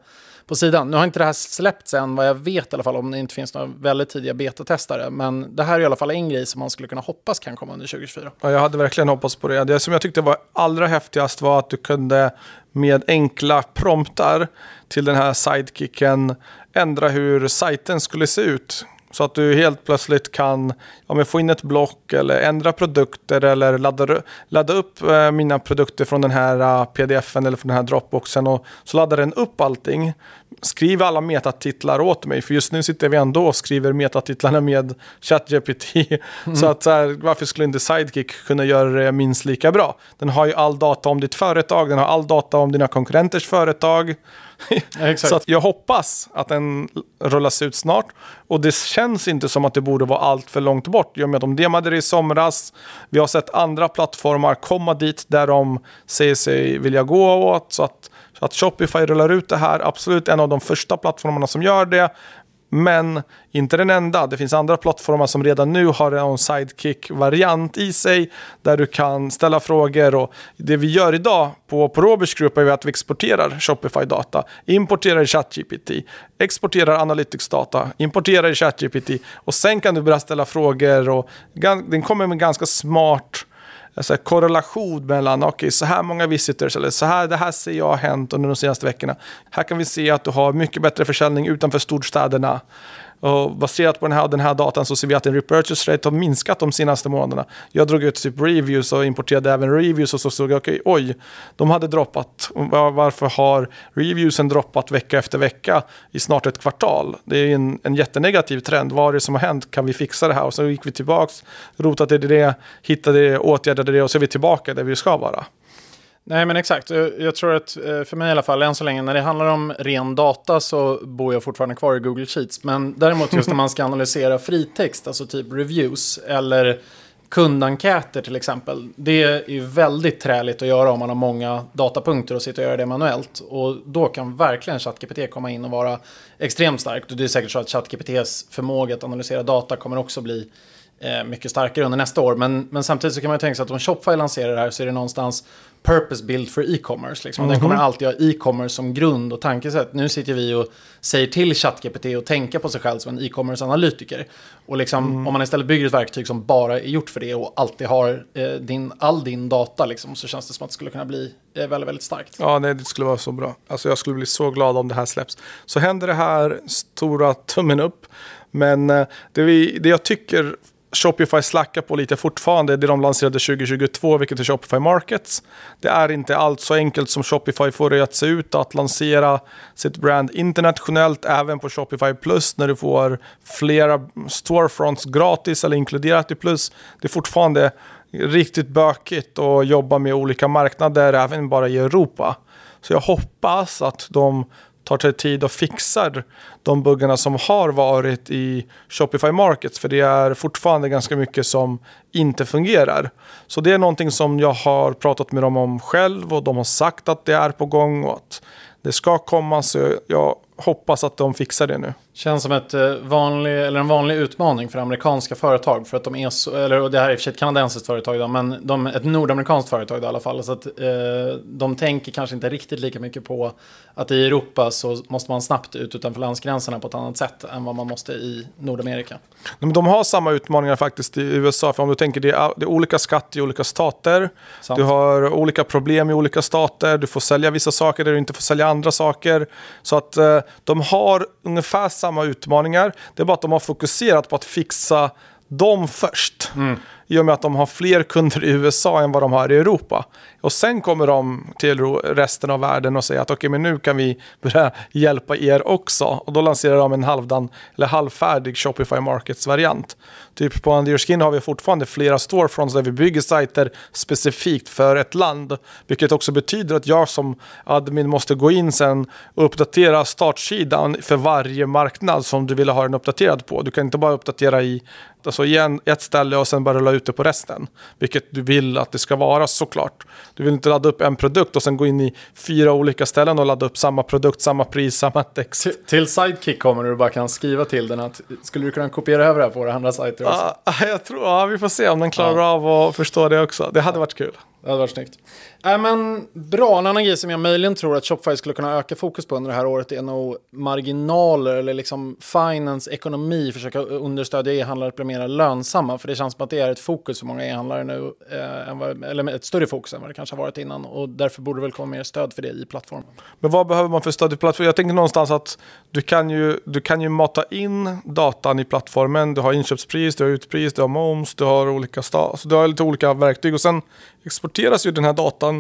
på sidan. Nu har inte det här släppts än vad jag vet i alla fall om det inte finns några väldigt tidiga betatestare. Men det här är i alla fall en grej som man skulle kunna hoppas kan komma under 2024. Ja, jag hade verkligen hoppats på det. Det som jag tyckte var allra häftigast var att du kunde med enkla promptar till den här sidekicken ändra hur sajten skulle se ut. Så att du helt plötsligt kan ja, få in ett block eller ändra produkter eller ladda, ladda upp eh, mina produkter från den här uh, pdfen eller från den här dropboxen och så laddar den upp allting. Skriv alla metatitlar åt mig för just nu sitter vi ändå och skriver metatitlarna med ChatGPT. Mm. Så att så här, varför skulle inte Sidekick kunna göra det minst lika bra? Den har ju all data om ditt företag, den har all data om dina konkurrenters företag. så jag hoppas att den rullas ut snart. Och det känns inte som att det borde vara allt för långt bort. I och med att de demade det i somras. Vi har sett andra plattformar komma dit där de säger sig vilja gå åt. Så att, att Shopify rullar ut det här. Absolut en av de första plattformarna som gör det. Men inte den enda. Det finns andra plattformar som redan nu har en sidekick-variant i sig. Där du kan ställa frågor. Och det vi gör idag på, på Roberts Group är att vi exporterar Shopify-data. Importerar i ChatGPT. Exporterar Analytics-data. Importerar i ChatGPT. Och sen kan du börja ställa frågor. Och den kommer med ganska smart alltså, korrelation mellan, okej, okay, så här många visitors, eller så här, det här ser jag har hänt under de senaste veckorna. Här kan vi se att du har mycket bättre försäljning utanför storstäderna. Och baserat på den här, den här datan så ser vi att en repurchase rate har minskat de senaste månaderna. Jag drog ut typ reviews och importerade även reviews och så såg jag, okay, oj, de hade droppat. Varför har reviewsen droppat vecka efter vecka i snart ett kvartal? Det är en, en jättenegativ trend. Vad är det som har hänt? Kan vi fixa det här? Och så gick vi tillbaka, rotade det, hittade det, åtgärdade det och så är vi tillbaka där vi ska vara. Nej men exakt, jag tror att eh, för mig i alla fall än så länge när det handlar om ren data så bor jag fortfarande kvar i Google Sheets. Men däremot just när man ska analysera fritext, alltså typ reviews eller kundenkäter till exempel. Det är ju väldigt träligt att göra om man har många datapunkter och sitter och gör det manuellt. Och då kan verkligen ChatGPT komma in och vara extremt starkt. Och det är säkert så att ChatGPTs förmåga att analysera data kommer också bli eh, mycket starkare under nästa år. Men, men samtidigt så kan man tänka sig att om Shopify lanserar det här så är det någonstans purpose build för e-commerce. Liksom. Mm -hmm. Den kommer alltid ha e-commerce som grund och tankesätt. Nu sitter vi och säger till ChatGPT att tänka på sig själv som en e-commerce-analytiker. Och liksom, mm. om man istället bygger ett verktyg som bara är gjort för det och alltid har eh, din, all din data liksom, så känns det som att det skulle kunna bli eh, väldigt, väldigt starkt. Ja, nej, det skulle vara så bra. Alltså, jag skulle bli så glad om det här släpps. Så händer det här, stora tummen upp. Men eh, det, vi, det jag tycker Shopify slackar på lite fortfarande. Det de lanserade 2022, vilket är Shopify Markets. Det är inte allt så enkelt som Shopify får det att se ut att lansera sitt brand internationellt, även på Shopify Plus, när du får flera storefronts gratis eller inkluderat i Plus. Det är fortfarande riktigt bökigt att jobba med olika marknader, även bara i Europa. Så jag hoppas att de tar sig tid och fixar de buggarna som har varit i Shopify Markets. För det är fortfarande ganska mycket som inte fungerar. Så det är någonting som jag har pratat med dem om själv och de har sagt att det är på gång och att det ska komma. Så jag hoppas att de fixar det nu. Känns som ett eh, vanlig, eller en vanlig utmaning för amerikanska företag. För att de är så, eller det här är i och för sig ett kanadensiskt företag då, men de, ett nordamerikanskt företag då, i alla fall. Så att eh, de tänker kanske inte riktigt lika mycket på att i Europa så måste man snabbt ut utanför landsgränserna på ett annat sätt än vad man måste i Nordamerika. Men de har samma utmaningar faktiskt i USA. För om du tänker det är, det är olika skatt i olika stater. Sant. Du har olika problem i olika stater. Du får sälja vissa saker där du inte får sälja andra saker. Så att eh, de har ungefär samma utmaningar. Det är bara att de har fokuserat på att fixa dem först. Mm. I och med att de har fler kunder i USA än vad de har i Europa. Och sen kommer de till resten av världen och säger att okej, okay, men nu kan vi börja hjälpa er också. Och då lanserar de en halvdan, eller halvfärdig Shopify Markets-variant. Typ på Underskin har vi fortfarande flera storefronts där vi bygger sajter specifikt för ett land. Vilket också betyder att jag som admin måste gå in sen och uppdatera startsidan för varje marknad som du vill ha den uppdaterad på. Du kan inte bara uppdatera i alltså igen, ett ställe och sen bara rulla ut det på resten. Vilket du vill att det ska vara såklart. Du vill inte ladda upp en produkt och sen gå in i fyra olika ställen och ladda upp samma produkt, samma pris, samma text. Till, till Sidekick kommer du bara kan skriva till den att skulle du kunna kopiera över det här på våra andra sajter också? Ja, jag tror, ja, vi får se om den klarar ja. av att förstå det också. Det hade varit kul. Det hade varit snyggt. Äh, men, bra, en annan grej som jag möjligen tror att Shopify skulle kunna öka fokus på under det här året är nog marginaler eller liksom finance, ekonomi, försöka understödja e-handlare att bli mer lönsamma. För det känns som att det är ett fokus för många e-handlare nu, eh, vad, eller ett större fokus än vad det kanske har varit innan. Och därför borde det väl komma mer stöd för det i plattformen. Men vad behöver man för stöd i plattformen? Jag tänker någonstans att du kan ju, du kan ju mata in datan i plattformen. Du har inköpspris, du har utpris, du har moms, du har olika stas, alltså du har lite olika verktyg och sen exporteras ju den här datan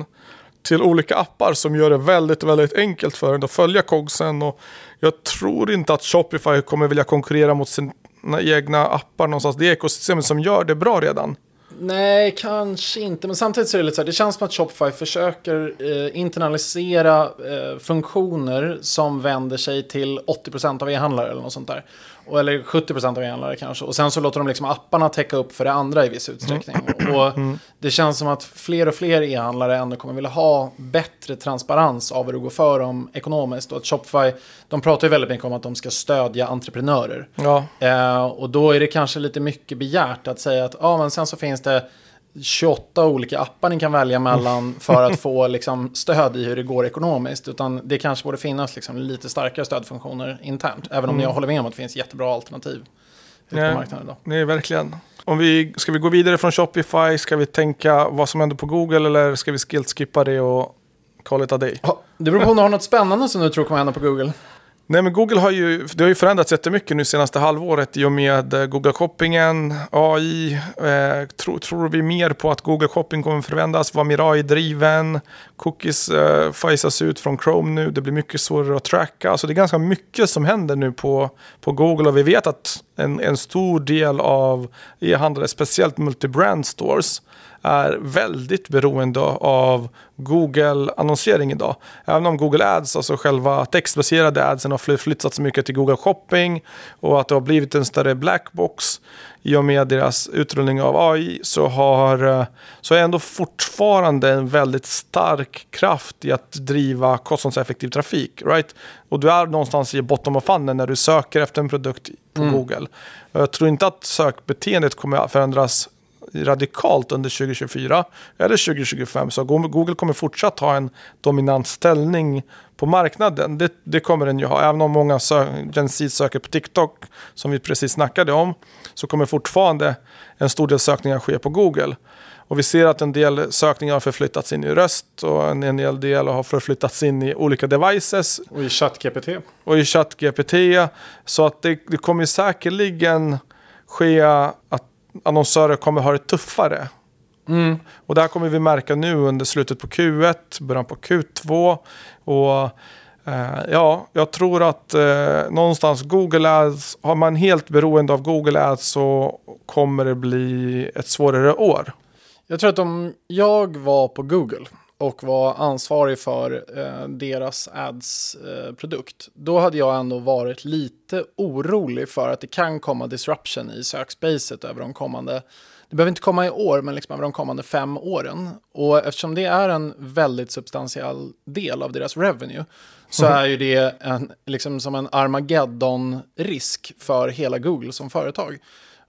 till olika appar som gör det väldigt, väldigt enkelt för en att följa kogsen. Och jag tror inte att Shopify kommer vilja konkurrera mot sina egna appar någonstans. Det är ekosystemet som gör det bra redan. Nej, kanske inte. Men samtidigt så är det lite så här, det känns som att Shopify försöker eh, internalisera eh, funktioner som vänder sig till 80% av e-handlare eller något sånt där. Och, eller 70% av e-handlare kanske. Och sen så låter de liksom apparna täcka upp för det andra i viss utsträckning. Mm. Och mm. det känns som att fler och fler e-handlare ändå kommer vilja ha bättre transparens av hur det går för dem ekonomiskt. Och att Shopify, de pratar ju väldigt mycket om att de ska stödja entreprenörer. Ja. Eh, och då är det kanske lite mycket begärt att säga att ja, men sen så finns det 28 olika appar ni kan välja mellan för att få liksom, stöd i hur det går ekonomiskt. Utan det kanske borde finnas liksom, lite starkare stödfunktioner internt. Även om mm. jag håller med om att det finns jättebra alternativ nej, på marknaden idag. Nej, verkligen. Om vi, ska vi gå vidare från Shopify? Ska vi tänka vad som händer på Google eller ska vi skippa det och call it a day? Det beror på om du har något spännande som du tror kommer hända på Google. Nej, men Google har ju, det har ju förändrats jättemycket nu senaste halvåret i och med eh, Google Shoppingen, AI. Eh, tro, tror vi mer på att Google Shopping kommer förändras, vara mer AI-driven. Cookies eh, fajsas ut från Chrome nu, det blir mycket svårare att tracka. Alltså det är ganska mycket som händer nu på, på Google och vi vet att en, en stor del av e-handlare, speciellt multibrand stores, är väldigt beroende av Google-annonsering idag. Även om Google Ads, alltså själva textbaserade adsen, har flyttats mycket till Google Shopping och att det har blivit en större blackbox i och med deras utrullning av AI så, har, så är ändå fortfarande en väldigt stark kraft i att driva kostnadseffektiv trafik. Right? Och du är någonstans i bottom of funnel när du söker efter en produkt på mm. Google. Jag tror inte att sökbeteendet kommer att förändras radikalt under 2024 eller 2025. Så Google kommer fortsatt ha en dominant ställning på marknaden. Det, det kommer den ju ha. Även om många Gen Z söker på TikTok, som vi precis snackade om, så kommer fortfarande en stor del sökningar ske på Google. Och vi ser att en del sökningar har förflyttats in i röst och en hel del har förflyttats in i olika devices. Och i ChatGPT. Och i ChatGPT. Så att det, det kommer säkerligen ske att annonsörer kommer ha det tuffare. Mm. Och det här kommer vi märka nu under slutet på Q1, början på Q2. Och eh, ja, jag tror att eh, någonstans Google Ads, har man helt beroende av Google Ads så kommer det bli ett svårare år. Jag tror att om jag var på Google och var ansvarig för eh, deras ads-produkt, eh, då hade jag ändå varit lite orolig för att det kan komma disruption i sökspacet över de kommande det behöver inte komma i år, men liksom över de kommande fem åren. Och eftersom det är en väldigt substantiell del av deras revenue så mm. är ju det en, liksom som en Armageddon-risk för hela Google som företag.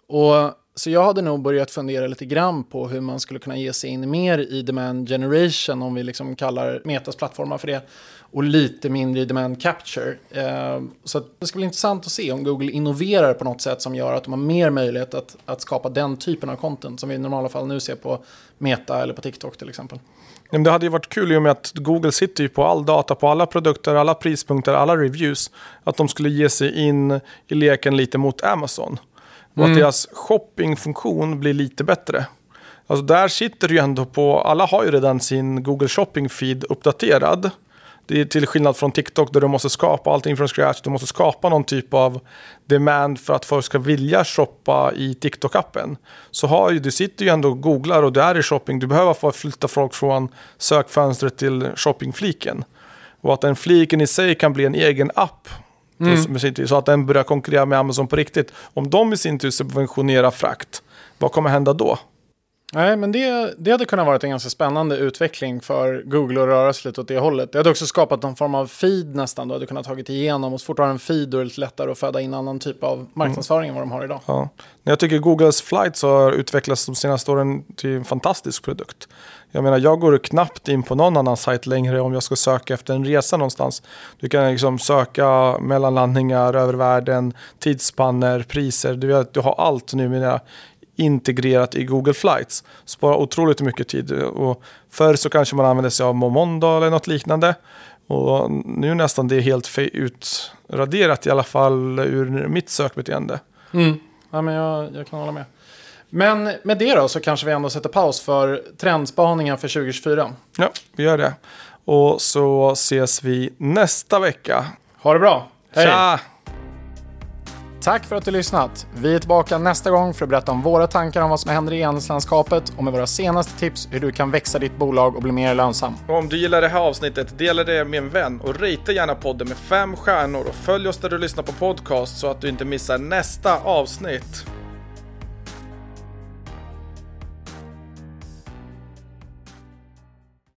Och så jag hade nog börjat fundera lite grann på hur man skulle kunna ge sig in mer i demand generation, om vi liksom kallar Metas plattformar för det, och lite mindre i demand capture. Eh, så det ska bli intressant att se om Google innoverar på något sätt som gör att de har mer möjlighet att, att skapa den typen av content som vi i normala fall nu ser på Meta eller på TikTok till exempel. Det hade ju varit kul i och med att Google sitter ju på all data på alla produkter, alla prispunkter, alla reviews. Att de skulle ge sig in i leken lite mot Amazon. Och mm. att deras shoppingfunktion blir lite bättre. Alltså där sitter ju ändå på, alla har ju redan sin Google Shopping-feed uppdaterad. Det är till skillnad från TikTok där du måste skapa allting från scratch. Du måste skapa någon typ av demand för att folk ska vilja shoppa i TikTok-appen. Så har ju, du sitter ju ändå och googlar och du är i shopping. Du behöver få flytta folk från sökfönstret till shoppingfliken. Och att den fliken i sig kan bli en egen app Mm. Så att den börjar konkurrera med Amazon på riktigt. Om de i sin tur subventionerar frakt, vad kommer hända då? Nej, men det, det hade kunnat vara en ganska spännande utveckling för Google att röra sig lite åt det hållet. Det hade också skapat någon form av feed nästan. Du hade kunnat tagit igenom och så fort du har en feed då är det lite lättare att föda in annan typ av marknadsföring mm. än vad de har idag. Ja. Jag tycker Googles flights har utvecklats de senaste åren till en fantastisk produkt. Jag menar, jag går knappt in på någon annan sajt längre om jag ska söka efter en resa någonstans. Du kan liksom söka mellanlandningar över världen, tidsspanner, priser. Du, vet, du har allt numera integrerat i Google Flights. Sparar otroligt mycket tid. Och förr så kanske man använde sig av Momondo eller något liknande. Och nu nästan det helt utraderat i alla fall ur mitt sökbeteende. Mm. Ja, men jag, jag kan hålla med. Men med det då så kanske vi ändå sätter paus för trendspaningen för 2024. Ja, vi gör det. Och så ses vi nästa vecka. Ha det bra. Hej! Tja! Tack för att du lyssnat. Vi är tillbaka nästa gång för att berätta om våra tankar om vad som händer i e-handelslandskapet och med våra senaste tips hur du kan växa ditt bolag och bli mer lönsam. Och om du gillar det här avsnittet, dela det med en vän och rita gärna podden med fem stjärnor och följ oss där du lyssnar på podcast så att du inte missar nästa avsnitt.